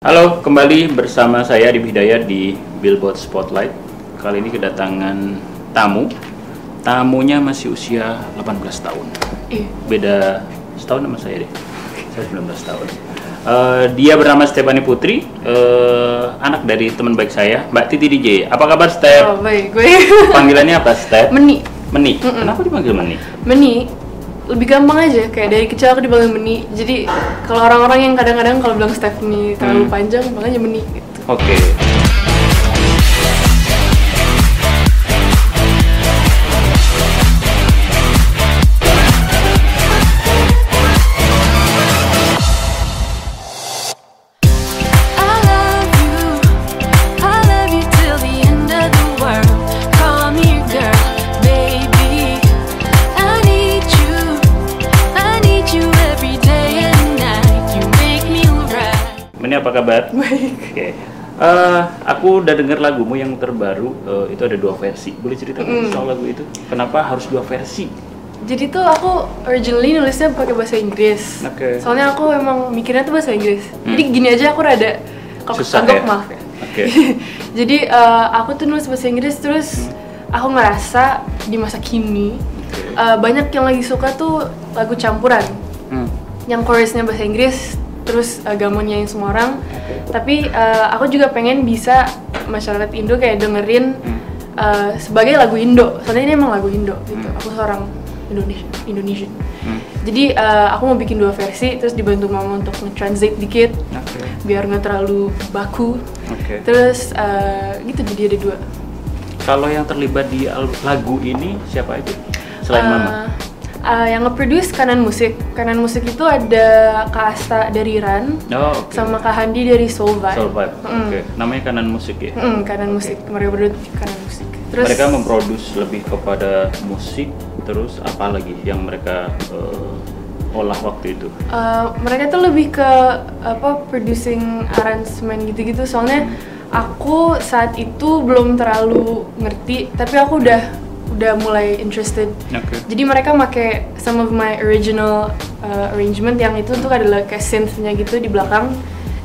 Halo, kembali bersama saya di Hidayat di Billboard Spotlight. Kali ini kedatangan tamu. Tamunya masih usia 18 tahun. Iya. Beda setahun sama saya deh. Saya 19 tahun. Eh, dia bernama Stefani Putri, eh, anak dari teman baik saya, Mbak Titi DJ. Apa kabar, Step? Oh baik, gue Panggilannya apa, Step? Meni, Meni. Kenapa dipanggil Meni? Meni lebih gampang aja kayak dari kecil aku dipanggil Meni. Jadi kalau orang-orang yang kadang-kadang kalau bilang Stephanie terlalu Hmm. panjang, makanya Meni gitu. Oke. I kabar? Baik. Oke. Eh, aku udah denger lagumu yang terbaru eh, itu ada dua versi. Boleh cerita Mm. soal lagu itu? Kenapa harus dua versi? Jadi tuh aku originally nulisnya pakai bahasa Inggris. Oke. Soalnya aku emang mikirnya tuh bahasa Inggris. Hmm. Jadi gini aja aku rada kalau kagok ya? maaf ya. Oke. Jadi eh, aku tuh nulis bahasa Inggris terus aku ngerasa di masa kini Oke. eh, banyak yang lagi suka tuh lagu campuran. Hmm. yang chorusnya bahasa Inggris terus uh, Gamon nyanyi semua orang tapi uh, aku juga pengen bisa masyarakat Indo kayak dengerin Hmm. uh, sebagai lagu Indo soalnya ini emang lagu Indo gitu Hmm. aku seorang Indonesia Indonesian Hmm. jadi uh, aku mau bikin dua versi terus dibantu mama untuk nge-translate dikit Oke. biar nggak terlalu baku Oke. terus uh, gitu jadi ada dua Kalau yang terlibat di lagu ini siapa itu? Selain Uh, Mama. Uh, yang nge-produce kanan musik kanan musik itu ada Kak Asta dari Ran Oh, oke. sama Kak Handi dari Soul Vibe. Soul Vibe. Mm. Oke. Namanya kanan musik ya. Mm, kanan musik. Mereka berdua kanan musik. Terus Mereka memproduksi lebih kepada musik, terus apa lagi yang mereka eh, olah waktu itu? uh, mereka tuh lebih ke apa producing arrangement gitu-gitu. Soalnya aku saat itu belum terlalu ngerti, tapi aku udah udah mulai interested. Oke. Jadi mereka make some of my original uh, arrangement yang itu tuh adalah kayak synth-nya gitu di belakang.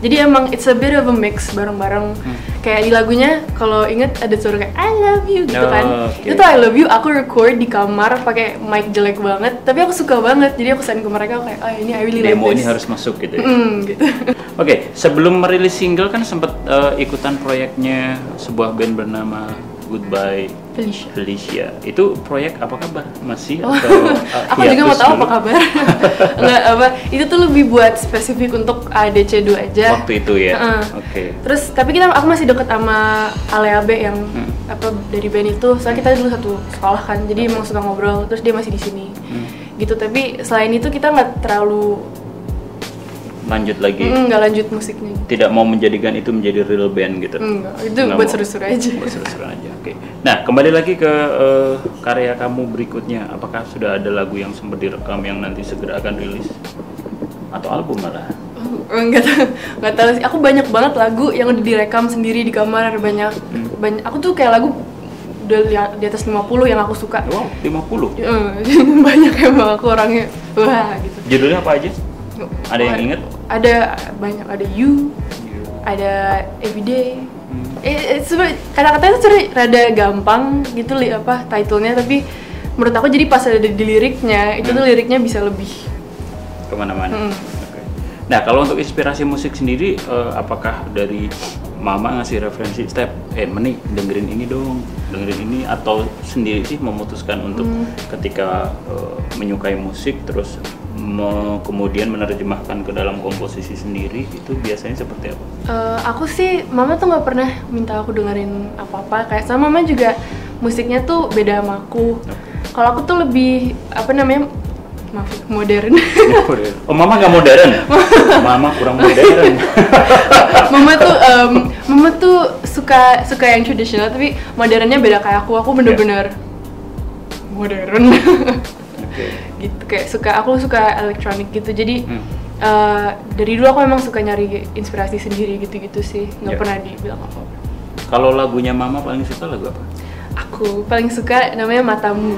Jadi emang it's a bit of a mix bareng-bareng. Hmm. Kayak di lagunya kalau inget ada suara kayak I love you gitu Oh, kan. oke. Itu tuh I love you aku record di kamar pakai mic jelek banget, tapi aku suka banget. Jadi aku send ke mereka kayak ah ini I really like Demo this. ini harus masuk gitu ya. Mm, gitu. Oke, sebelum merilis single kan sempat eh, ikutan proyeknya sebuah band bernama Goodbye Felicia. Felicia. Itu proyek apa kabar? Masih Oh, atau eh, aku juga mau hiatus tahu dulu? apa kabar. Enggak apa, itu tuh lebih buat spesifik untuk ADC 2 aja. Waktu itu ya. Heeh. Oke. Terus tapi kita aku masih deket sama Aleabe yang Hmm. apa dari band itu. Soalnya kita dulu satu sekolah kan. Jadi emang suka ngobrol. Terus dia masih di sini. Hmm. Gitu. Tapi selain itu kita nggak terlalu Lanjut lagi. mm, nggak lanjut musiknya. Tidak mau menjadikan itu menjadi real band gitu. Enggak, itu Nggak buat seru-seru aja. Buat seru-seru aja. Oke. Nah, kembali lagi ke eh, karya kamu berikutnya. Apakah sudah ada lagu yang sempat direkam yang nanti segera akan rilis? Atau album malah? Oh, enggak tahu, enggak tahu sih. Aku banyak banget lagu yang udah direkam sendiri di kamar banyak Hmm. banyak. Aku tuh kayak lagu udah di atas 50 yang aku suka. Wow, 50. Eh, banyak emang aku orangnya wah gitu. Judulnya apa aja? Ada yang inget? Ada banyak ada you, ada everyday. Hmm. Eh, eh, sebe- kata-katanya tuh rada gampang gitu li apa titlenya tapi menurut aku jadi pas ada di liriknya itu tuh Hmm. liriknya bisa lebih ke mana-mana. Mm. Oke. Nah kalau untuk inspirasi musik sendiri, eh, apakah dari mama ngasih referensi step, eh meni dengerin ini dong, dengerin ini atau sendiri sih memutuskan untuk Hmm. ketika eh, menyukai musik terus me- kemudian menerjemahkan ke dalam komposisi sendiri itu biasanya seperti apa? Eh, aku sih mama tuh nggak pernah minta aku dengerin apa-apa. Kayak sama mama juga musiknya tuh beda sama aku. Kalau aku tuh lebih apa namanya maaf modern. Oh mama nggak modern, mama kurang modern. mama tuh em, mama tuh suka suka yang tradisional tapi modernnya beda kayak aku. Aku bener-bener modern. Oke gitu kayak suka aku suka elektronik gitu. Jadi hmm. uh, dari dulu aku memang suka nyari inspirasi sendiri gitu-gitu sih. Nggak yeah. pernah dibilang apa kalau lagunya mama paling suka lagu apa? Aku paling suka namanya matamu.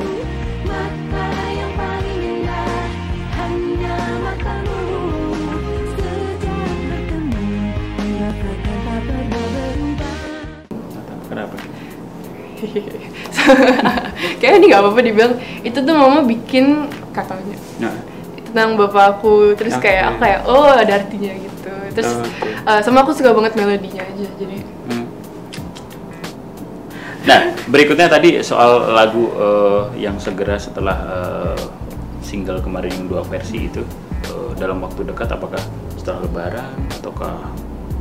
Kayaknya ini nggak apa-apa dibilang. Itu tuh mama bikin kakaknya Nah, tentang bapak aku terus Oke. kayak aku kayak oh ada artinya gitu terus uh, sama aku suka banget melodinya aja jadi hmm. Nah, berikutnya tadi soal lagu eh, yang segera setelah eh, single kemarin yang dua versi itu eh, dalam waktu dekat apakah setelah lebaran ataukah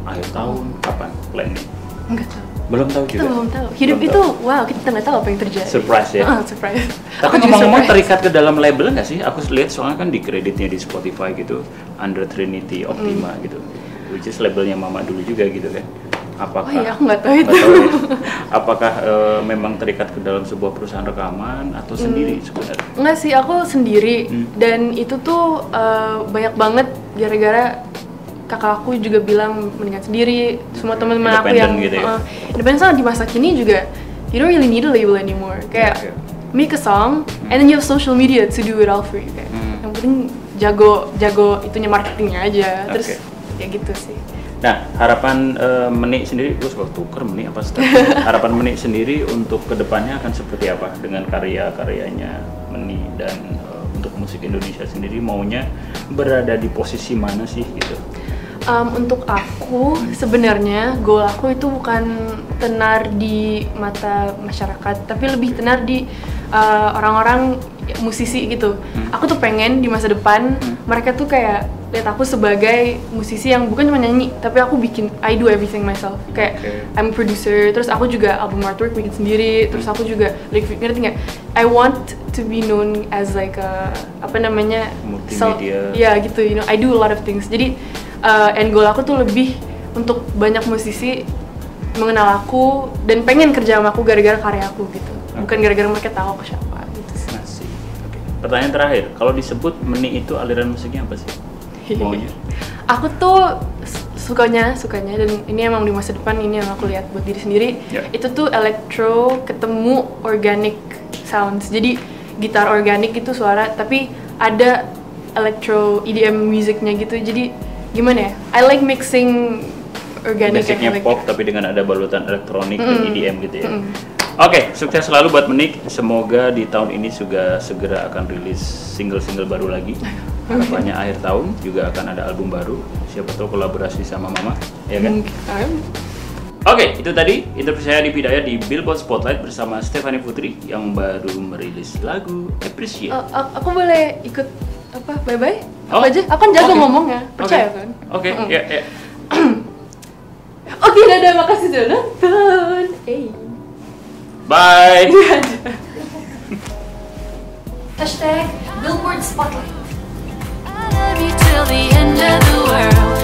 akhir tahun kapan plannya? nggak tahu Belum tahu kita juga. belum tahu hidup Belum itu tahu. wow kita nggak tahu apa yang terjadi Surprise ya? Ah, surprise Tapi ngomong-ngomong terikat ke dalam label nggak sih? Aku lihat soalnya kan di kreditnya di Spotify gitu, Under Trinity Optima Hmm. gitu, which is labelnya Mama dulu juga gitu kan? Apakah? Oh iya, aku nggak tahu itu. nggak tahu ya. Apakah eh, memang terikat ke dalam sebuah perusahaan rekaman atau sendiri sebenarnya? Enggak sih, aku sendiri Hmm. dan itu tuh uh, banyak banget gara-gara kakak aku juga bilang mendingan sendiri. Semua teman-teman aku yang gitu ya? uh, independen sama di masa kini juga you don't really need a label anymore. Kayak Oke. make a song and then you have social media to do it all for you kayak. Hmm. Yang penting jago jago itunya marketingnya aja. Terus Oke. ya gitu sih. Nah, harapan eh, Menik sendiri, gue suka tuker Menik apa Steph? harapan Menik sendiri untuk ke depannya akan seperti apa dengan karya-karyanya Menik dan eh, untuk musik Indonesia sendiri maunya berada di posisi mana sih? Um, untuk aku sebenarnya goal aku itu bukan tenar di mata masyarakat tapi lebih tenar di uh, orang-orang musisi gitu. Aku tuh pengen di masa depan mereka tuh kayak lihat aku sebagai musisi yang bukan cuma nyanyi tapi aku bikin I do everything myself. Kayak Oke. I'm producer, terus aku juga album artwork bikin sendiri, terus aku juga like ngerti nggak? I want to be known as like a apa namanya Multimedia. ya gitu, you know, I do a lot of things. Jadi uh, end goal aku tuh lebih untuk banyak musisi mengenal aku dan pengen kerja sama aku gara-gara karya aku gitu. Bukan gara-gara mereka tahu aku siapa gitu. sih. Masih. Oke. Pertanyaan terakhir, kalau disebut Menik itu aliran musiknya apa sih? Maunya? aku tuh sukanya sukanya dan ini emang di masa depan ini yang aku lihat buat diri sendiri Ya. itu tuh electro ketemu organic sounds jadi gitar organik itu suara tapi ada electro EDM musiknya gitu jadi gimana ya I like mixing organic Basicnya and pop tapi dengan ada balutan elektronik dan Mm. EDM gitu ya. Mm. Oke, sukses selalu buat Menik. Semoga di tahun ini juga segera akan rilis single-single baru lagi. Harapannya akhir tahun juga akan ada album baru. Siapa tahu kolaborasi sama Mama, ya kan? Oke, itu tadi interview saya di Bidaya di Billboard Spotlight bersama Stephanie Putri yang baru merilis lagu Appreciate. A- aku boleh ikut apa bye bye Oh, apa aja aku kan jago oke. ngomongnya percaya Oke. kan Oke, Mm-mm. ya, ya. Oke, dadah, makasih sudah nonton. Hey. Bye. Hashtag Billboard Spotlight. I love you till the end of the world.